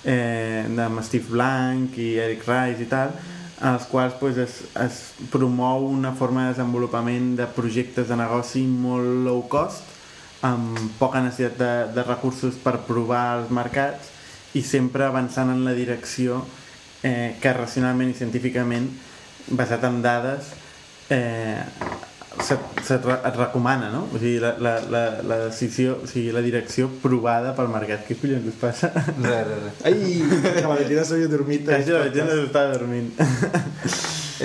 eh, amb Steve Blank i Eric Rice i tal en els quals pues, es, es promou una forma de desenvolupament de projectes de negoci molt low cost amb poca necessitat de, de recursos per provar els mercats i sempre avançant en la direcció eh, que racionalment i científicament basat en dades eh, se, se, re- et recomana, no? O sigui, la, la, la, la decisió, o sigui, la direcció provada pel mercat. Què collons us passa? Res, res, res. Ai, que la Betina s'havia dormit. Quasi la gent estava dormint.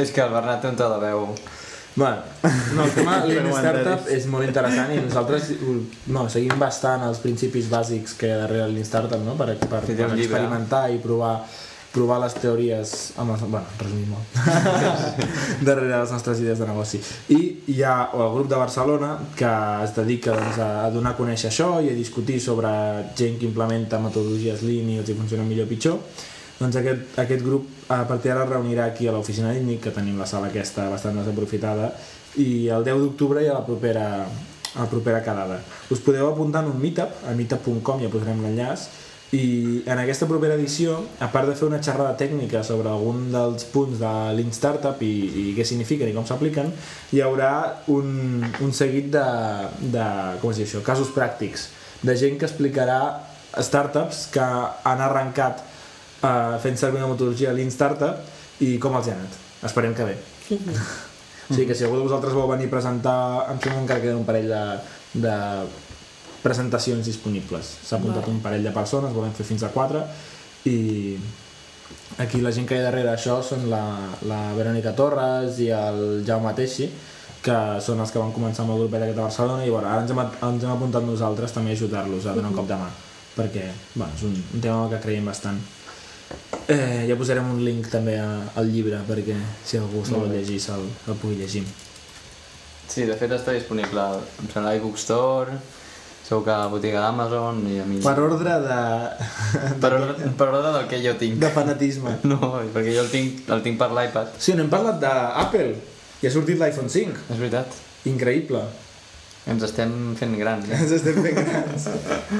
És que el Bernat té un to de veu. Bueno, no, el tema Lean Comentaris. Startup és molt interessant i nosaltres no, seguim bastant els principis bàsics que hi ha darrere el Lean Startup, no? Per, per, per experimentar i provar provar les teories amb les, bueno, resumir molt darrere les nostres idees de negoci. I hi ha el grup de Barcelona que es dedica doncs, a, a donar a conèixer això i a discutir sobre gent que implementa metodologies Lean i els hi funciona millor o pitjor. Doncs aquest, aquest grup a partir d'ara es reunirà aquí a l'oficina d'Índic, que tenim la sala aquesta bastant desaprofitada, i el 10 d'octubre hi ha la propera, la propera quedada. Us podeu apuntar en un meetup, a meetup.com ja posarem l'enllaç, i en aquesta propera edició, a part de fer una xerrada tècnica sobre algun dels punts de Lean Startup i, i què signifiquen i com s'apliquen, hi haurà un, un seguit de, de com es diu això, casos pràctics, de gent que explicarà startups que han arrencat uh, fent servir una metodologia Lean Startup i com els ha anat. Esperem que bé. O sigui que si algú de vosaltres vol venir a presentar, em sembla que encara queden un parell de, de presentacions disponibles. S'ha apuntat Vale. un parell de persones, volem fer fins a quatre, i aquí la gent que hi ha darrere això són la, la Verònica Torres i el Jaume Teixi, que són els que van començar amb el grup aquest a Barcelona i bueno, ara ens hem, ens hem apuntat nosaltres també a ajudar-los a donar un cop de mà perquè bueno, és un, un tema que creiem bastant eh, ja posarem un link també a, al llibre perquè si algú se'l vol llegir se'l el pugui llegir Sí, de fet està disponible em sembla a iBookstore, segur que botiga d'Amazon i a mi... per ordre de, per, ordre, per ordre del que jo tinc. de fanatisme No, perquè jo el tinc, el tinc per l'iPad. sí, no hem parlat d'Apple i ha sortit l'iPhone 5 És veritat. increïble Ens estem fent grans, eh? ens estem fent grans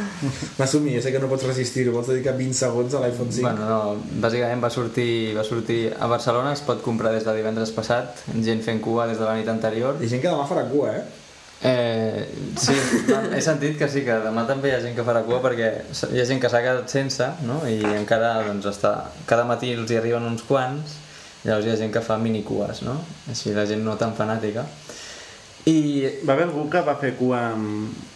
Masumi, jo sé que no pots resistir-ho vols dedicar 20 segons a l'iPhone 5 Bueno, no, bàsicament va sortir, va sortir a Barcelona, es pot comprar des de divendres passat, gent fent cua des de la nit anterior. ha gent que demà farà cua, eh? Eh, sí, he sentit que sí, que demà també hi ha gent que farà cua perquè hi ha gent que s'ha quedat sense, no? I encara, doncs, està... Cada matí els hi arriben uns quants, llavors hi ha gent que fa minicues, no? Així la gent no tan fanàtica. I Va haver algú que va fer cua amb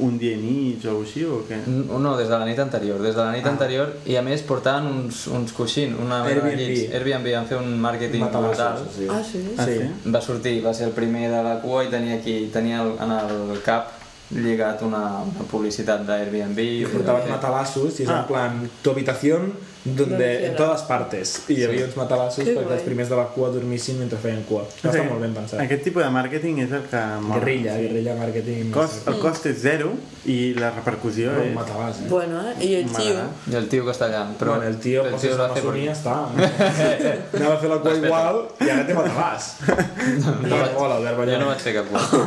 un dia i mig o així o què? No, no, des de la nit anterior. Des de la nit anterior i a més portaven uns, uns coixins, una mena de Airbnb. llits. Airbnb van fer un màrqueting brutal. Matalassos, sí. Ah, sí? Ah, Sí. sí? Va sortir, va ser el primer de la cua i tenia aquí, tenia el, en el cap lligat una, una publicitat d'Airbnb. Y portaban matalassos y es Ah. en plan tu habitación donde en todas partes i hi havia uns matalassos perquè guai. els primers de la cua dormissin mentre feien cua va estar molt ben pensat Aquest tipus de màrqueting és el que mola. guerrilla, guerrilla marketing Cost, el cost és zero i la repercussió un és... matalàs eh? Bueno, ¿eh? Y el tío. M'agrada. I el tio que està allà. però bueno, el tio, el tio assumir i per... està anava a fer la cua igual i ara té matalàs no, vaig- hola Albert Jo no vaig fer cap cua.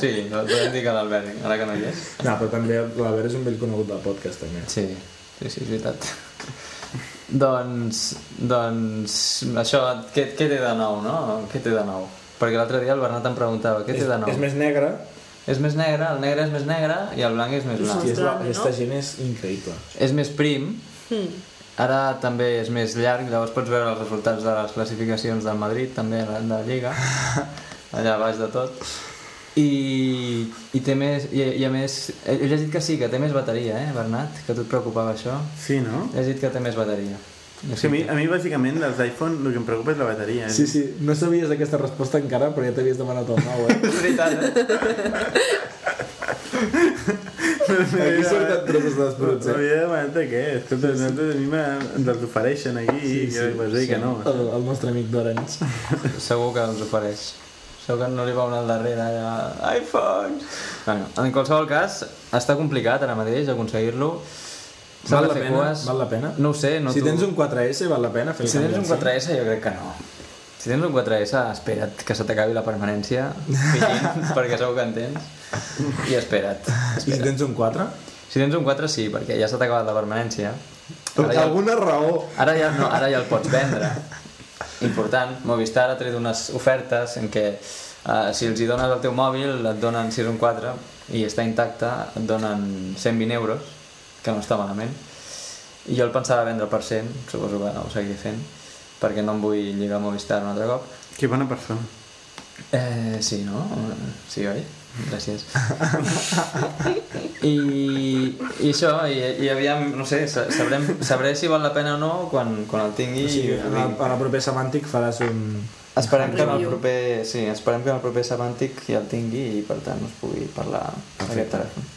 Sí, no, podem dir que l'Albert, ara que no hi és. no, però també l'Albert és un vell conegut del podcast també Sí, sí, sí, és veritat. doncs, doncs, això, què, què té de nou, no? Què té de nou? Perquè l'altre dia el Bernat em preguntava, què té de nou? és més negre és més negre, el negre és més negre i el blanc és més blanc. i és la, aquesta gent és increïble És més prim, Hmm. ara també és més llarg, llavors pots veure els resultats de les classificacions del Madrid, també de la Lliga, allà baix de tot. I, i té més, i, i a més, he llegit que sí, que té més bateria, eh, Bernat? Que tu et preocupava això. Sí, no? He llegit que té més bateria. És que a mi, a mi bàsicament dels iPhone el que em preocupa és la bateria. eh? sí, sí, no sabies aquesta resposta encara però ja t'havies demanat el nou eh? És veritat, eh? aquí surten trossos dels bruts eh? M'havia demanat de què? Escolta, nosaltres a mi ens els ofereixen aquí i que vas dir que no. el, el nostre amic d'Orange Segur que ens ofereix. Segur que no li va una al darrere allà... iPhone! Bueno, en qualsevol cas, està complicat ara mateix aconseguir-lo. S'ha val la pena? cues. val la pena? No ho sé, no si tu... tens un 4S val la pena fer Si tens un al 4S jo crec que no. Si tens un 4S, espera't que se t'acabi la permanència, perquè segur que en tens, i espera't. I si tens un 4? Si tens un 4 sí, perquè ja se t'ha acabat la permanència. Ara ja, Alguna raó. ara, ja, no, ara ja el pots vendre. Important, Movistar ha tret unes ofertes en què uh, si els hi dones el teu mòbil et donen, si és un 4 i està intacte, et donen 120 euros, que no està malament. I jo el pensava vendre per 100, suposo que no ho seguiré fent, perquè no em vull lligar a Movistar un altre cop. Que bona persona. Eh, sí, no? Sí, oi? Gràcies. I, i això, i, i aviam, no sé, sa- sabrem, sabré si val la pena o no quan, quan el tingui. O sigui, i- a, la, a la proper Semàntic faràs un... Esperem que en el proper, sí, esperem que en el proper Semàntic ja el tingui i per tant us pugui parlar d'aquest telèfon.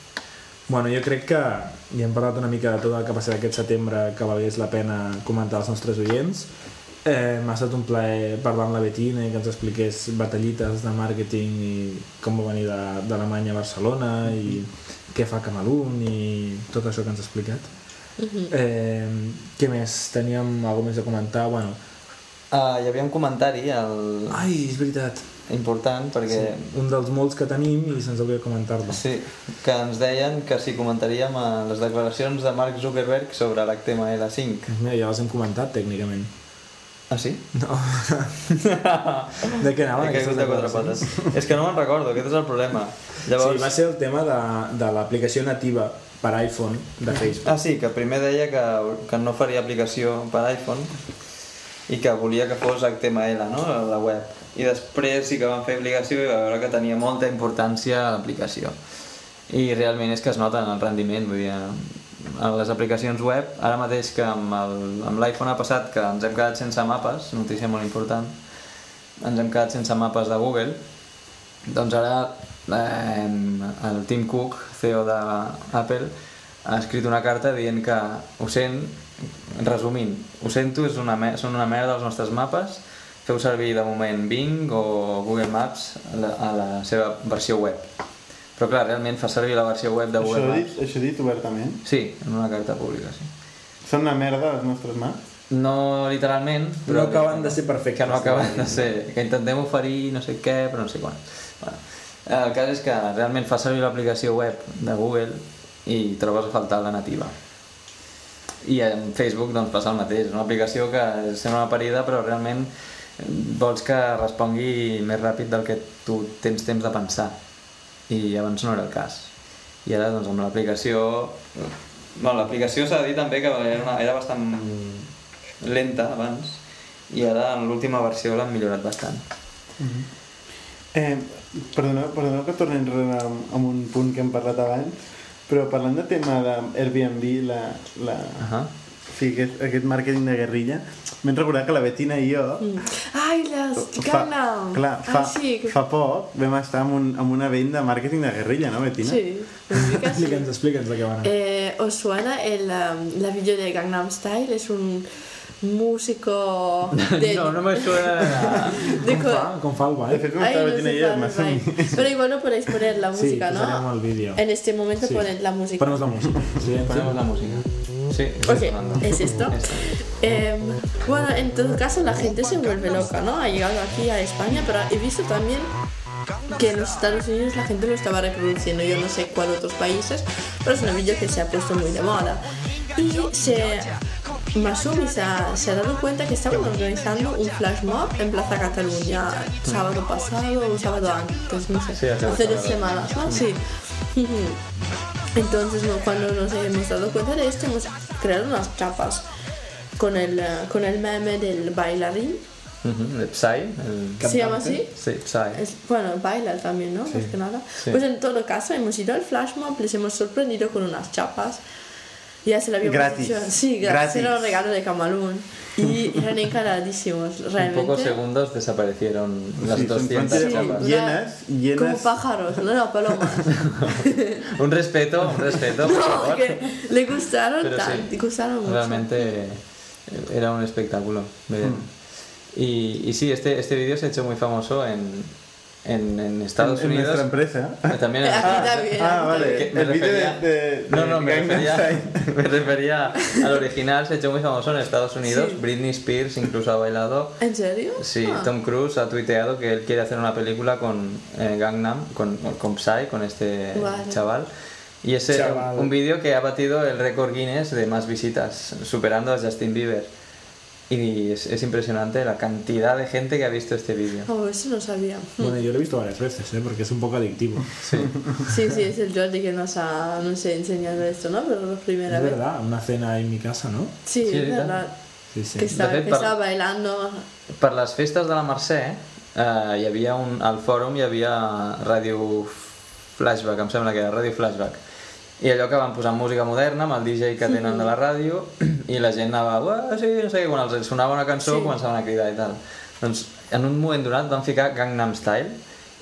Bueno, jo crec que ja hem parlat una mica de tot el que ha passat aquest setembre que valgués la pena comentar als nostres oients. Eh, M'ha estat un plaer parlar amb la Betina i que ens expliqués batallites de màrqueting i com va venir de- d'Alemanya a Barcelona i què fa Camalun i tot això que ens ha explicat. eh, què més? Teníem alguna més a comentar? Bueno, Uh, hi havia un comentari el... ai, és veritat. important perquè Sí, un dels molts que tenim i se'ns hauria de comentar-lo. Sí, que ens deien que si comentaríem eh, les declaracions de Mark Zuckerberg sobre l'HTML5. Mira, ja les hem comentat tècnicament. Ah, sí? No. de què anaven He caigut de quatre pates. És que no me'n recordo, aquest és el problema. Llavors... Sí, va ser el tema de, de l'aplicació nativa per iPhone de Facebook. Ah, sí, que primer deia que, que no faria aplicació per iPhone i que volia que fos HTML, no?, la web. i després sí que vam fer aplicació i va veure que tenia molta importància l'aplicació i realment és que es nota en el rendiment vull dir, en les aplicacions web. Ara mateix que amb l'iPhone ha passat que ens hem quedat sense mapes notícia molt important ens hem quedat sense mapes de Google. Doncs ara eh, el Tim Cook, CEO d'Apple, ha escrit una carta dient que ho sent, resumint, ho sento, és una, són una merda els nostres mapes, feu servir de moment Bing o Google Maps a la, a la seva versió web. Però clar, realment fa servir la versió web de Això Google dit, Maps. això dit obertament. Sí, en una carta pública, sí. Són una merda les nostres mans. No literalment, No acaben de ser perfectes. que no acaben de ser, que intentem oferir no sé què, però no sé quan. Bueno, el cas és que realment fa servir l'aplicació web de Google i trobes a faltar la nativa. I en Facebook doncs passa el mateix, és una aplicació que sembla una parida però realment vols que respongui més ràpid del que tu tens temps de pensar i abans no era el cas. I ara doncs amb l'aplicació bueno, l'aplicació s'ha de dir també que era, una, era bastant lenta abans i ara en l'última versió l'han millorat bastant. Eh, perdoneu, perdoneu que torni enrere amb, amb un punt que hem parlat abans, però parlant de tema d'Airbnb, la, la, uh -huh. Sigui, aquest, aquest màrqueting de guerrilla, m'he recordat que la Betina i jo Ai, les Gangnam! clar, fa, ah, sí, que... fa poc vam estar amb, un, amb un event de màrqueting de guerrilla, no, Betina? Sí, mica sí. Explica'ns, explica'ns de què va anar. Eh, ¿Os suena el, um, la vídeo de Gangnam Style? Es un músico de... no, no me suena de Com co- fa? Com fa el De fet, Ay, no ella. Pero igual no podéis poner la Sí, música, posarem ¿no? el vídeo. En este momento Sí. poned la música. Ponemos la música. Silenci. Ponemos la música. Sí, está Ok, sonando. es esto. Eh, bueno, en todo caso la gente se vuelve loca, ¿no? Ha llegado aquí a España, pero he visto también que en los Estados Unidos la gente lo estaba reproduciendo. Yo no sé cuál otros países, pero es un vídeo que se ha puesto muy de moda. Y se... Masumi se ha, se ha dado cuenta que estaban organizando un flash mob en Plaza Cataluña sábado pasado o sábado antes, no sé, Sí, hace hace dos semanas, ¿no? Sí. Entonces, ¿no? cuando nos hemos dado cuenta de esto, hemos creado unas chapas con el, eh, con el meme del bailarín. Ujú, de Psy. el- ¿Se llama así? Sí, Psy. Es- bueno, baila también, ¿no? Más que nada. Sí. Pues en todo caso, hemos ido al flash mob, les hemos sorprendido con unas chapas. Ya se lo habíamos Gratis. dicho. Sí, Gratis. Era un regalo de Camalún. Y eran encaradísimos, En realmente. pocos segundos desaparecieron las Sí, son 200 fuentes chapas. llenas, llenas. Como pájaros, no, no, palomas. Un respeto, un respeto, por no, favor. que le gustaron Pero tanto, sí, gustaron mucho. Realmente eh, era un espectáculo. Hmm. Y, y sí, este, este vídeo se ha hecho muy famoso en, en, en Estados en, en Unidos. nuestra empresa. Eh, También en Aquí España. también. Ah, vale. Me El vídeo de, refería- de, No, no, me refería, me refería al original, se ha hecho muy famoso en Estados Unidos. Sí. Britney Spears incluso ha bailado. ¿En serio? Sí, Ah. Tom Cruise ha tuiteado que él quiere hacer una película con eh, Gangnam, con, con Psy, con este Vale. chaval. Y es un vídeo que ha batido el récord Guinness de más visitas, superando a Justin Bieber. Y es, es impresionante la cantidad de gente que ha visto este vídeo. Oh, eso no sabía. Bueno, yo lo he visto varias veces, ¿eh? porque es un poco adictivo. Sí. Sí, sí, es el Jordi que nos ha, nos ha enseñado esto, ¿no? Pero la primera Es vez. verdad, una cena en mi casa, ¿no? Sí, Sí, es verdad. Sí, sí. Que, estaba, De fet, que per- bailando. Per les festes de la Mercè eh, hi havia un, al fòrum hi havia Ràdio Flashback, em sembla que era Ràdio Flashback. I allò que van posar música moderna amb el DJ que tenen de la ràdio i la gent anava, "Uah, sí, no sé quan els sonava una cançó Sí. començaven a cridar i tal. Doncs en un moment donat van ficar Gangnam Style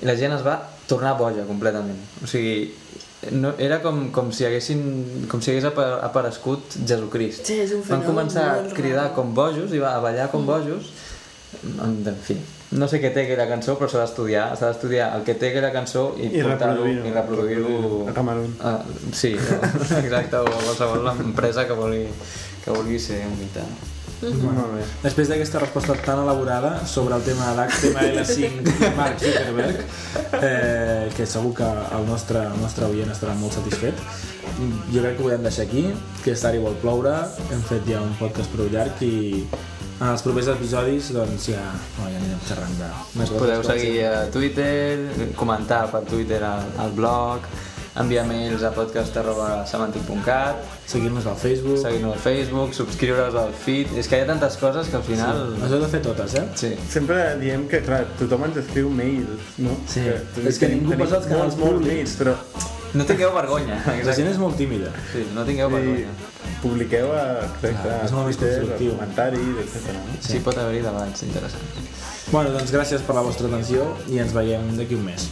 i la gent es va tornar boja completament. O sigui, no, era com, com si haguessin com si hagués apa- aparegut Jesucrist. Sí, és un Van començar a cridar com bojos i va a ballar com bojos en, en fi, no sé què té aquella cançó però s'ha d'estudiar, s'ha d'estudiar el que té aquella cançó i, I portar-ho reproduir-ho. i reproduir-ho A Camerún. Ah, sí, exacte, o a qualsevol empresa que vulgui, que vulgui ser un mitjà. Molt bé. Després d'aquesta resposta tan elaborada sobre el tema d'HTML5 i Mark Zuckerberg, eh, que segur que el nostre, el nostre oient estarà molt satisfet, jo crec que ho podem deixar aquí, que és tard i vol ploure, hem fet ja un podcast prou llarg i en els propers episodis doncs ja, no, ja anirem xerrant de més coses. Podeu seguir a Twitter, comentar per Twitter al, al blog, enviar mails a podcast.semantic.cat, Seguir-nos al Facebook. seguir-nos al Facebook, subscriure's al feed... És que hi ha tantes coses que al final... Les heu de fer totes, eh? Sí. Sempre diem que, clar, tothom ens escriu mails, no? Sí. tu- És que tenim- ningú posa els canals públics. mails, però No tingueu vergonya. La gent Exacte. és molt tímida. Sí, no tingueu i vergonya. publiqueu a, exacte, Clar, a és molt més constructiu. comentaris, etc. No? Sí, pot haver-hi debats interessants. Bueno, doncs gràcies per la vostra atenció i ens veiem d'aquí un mes.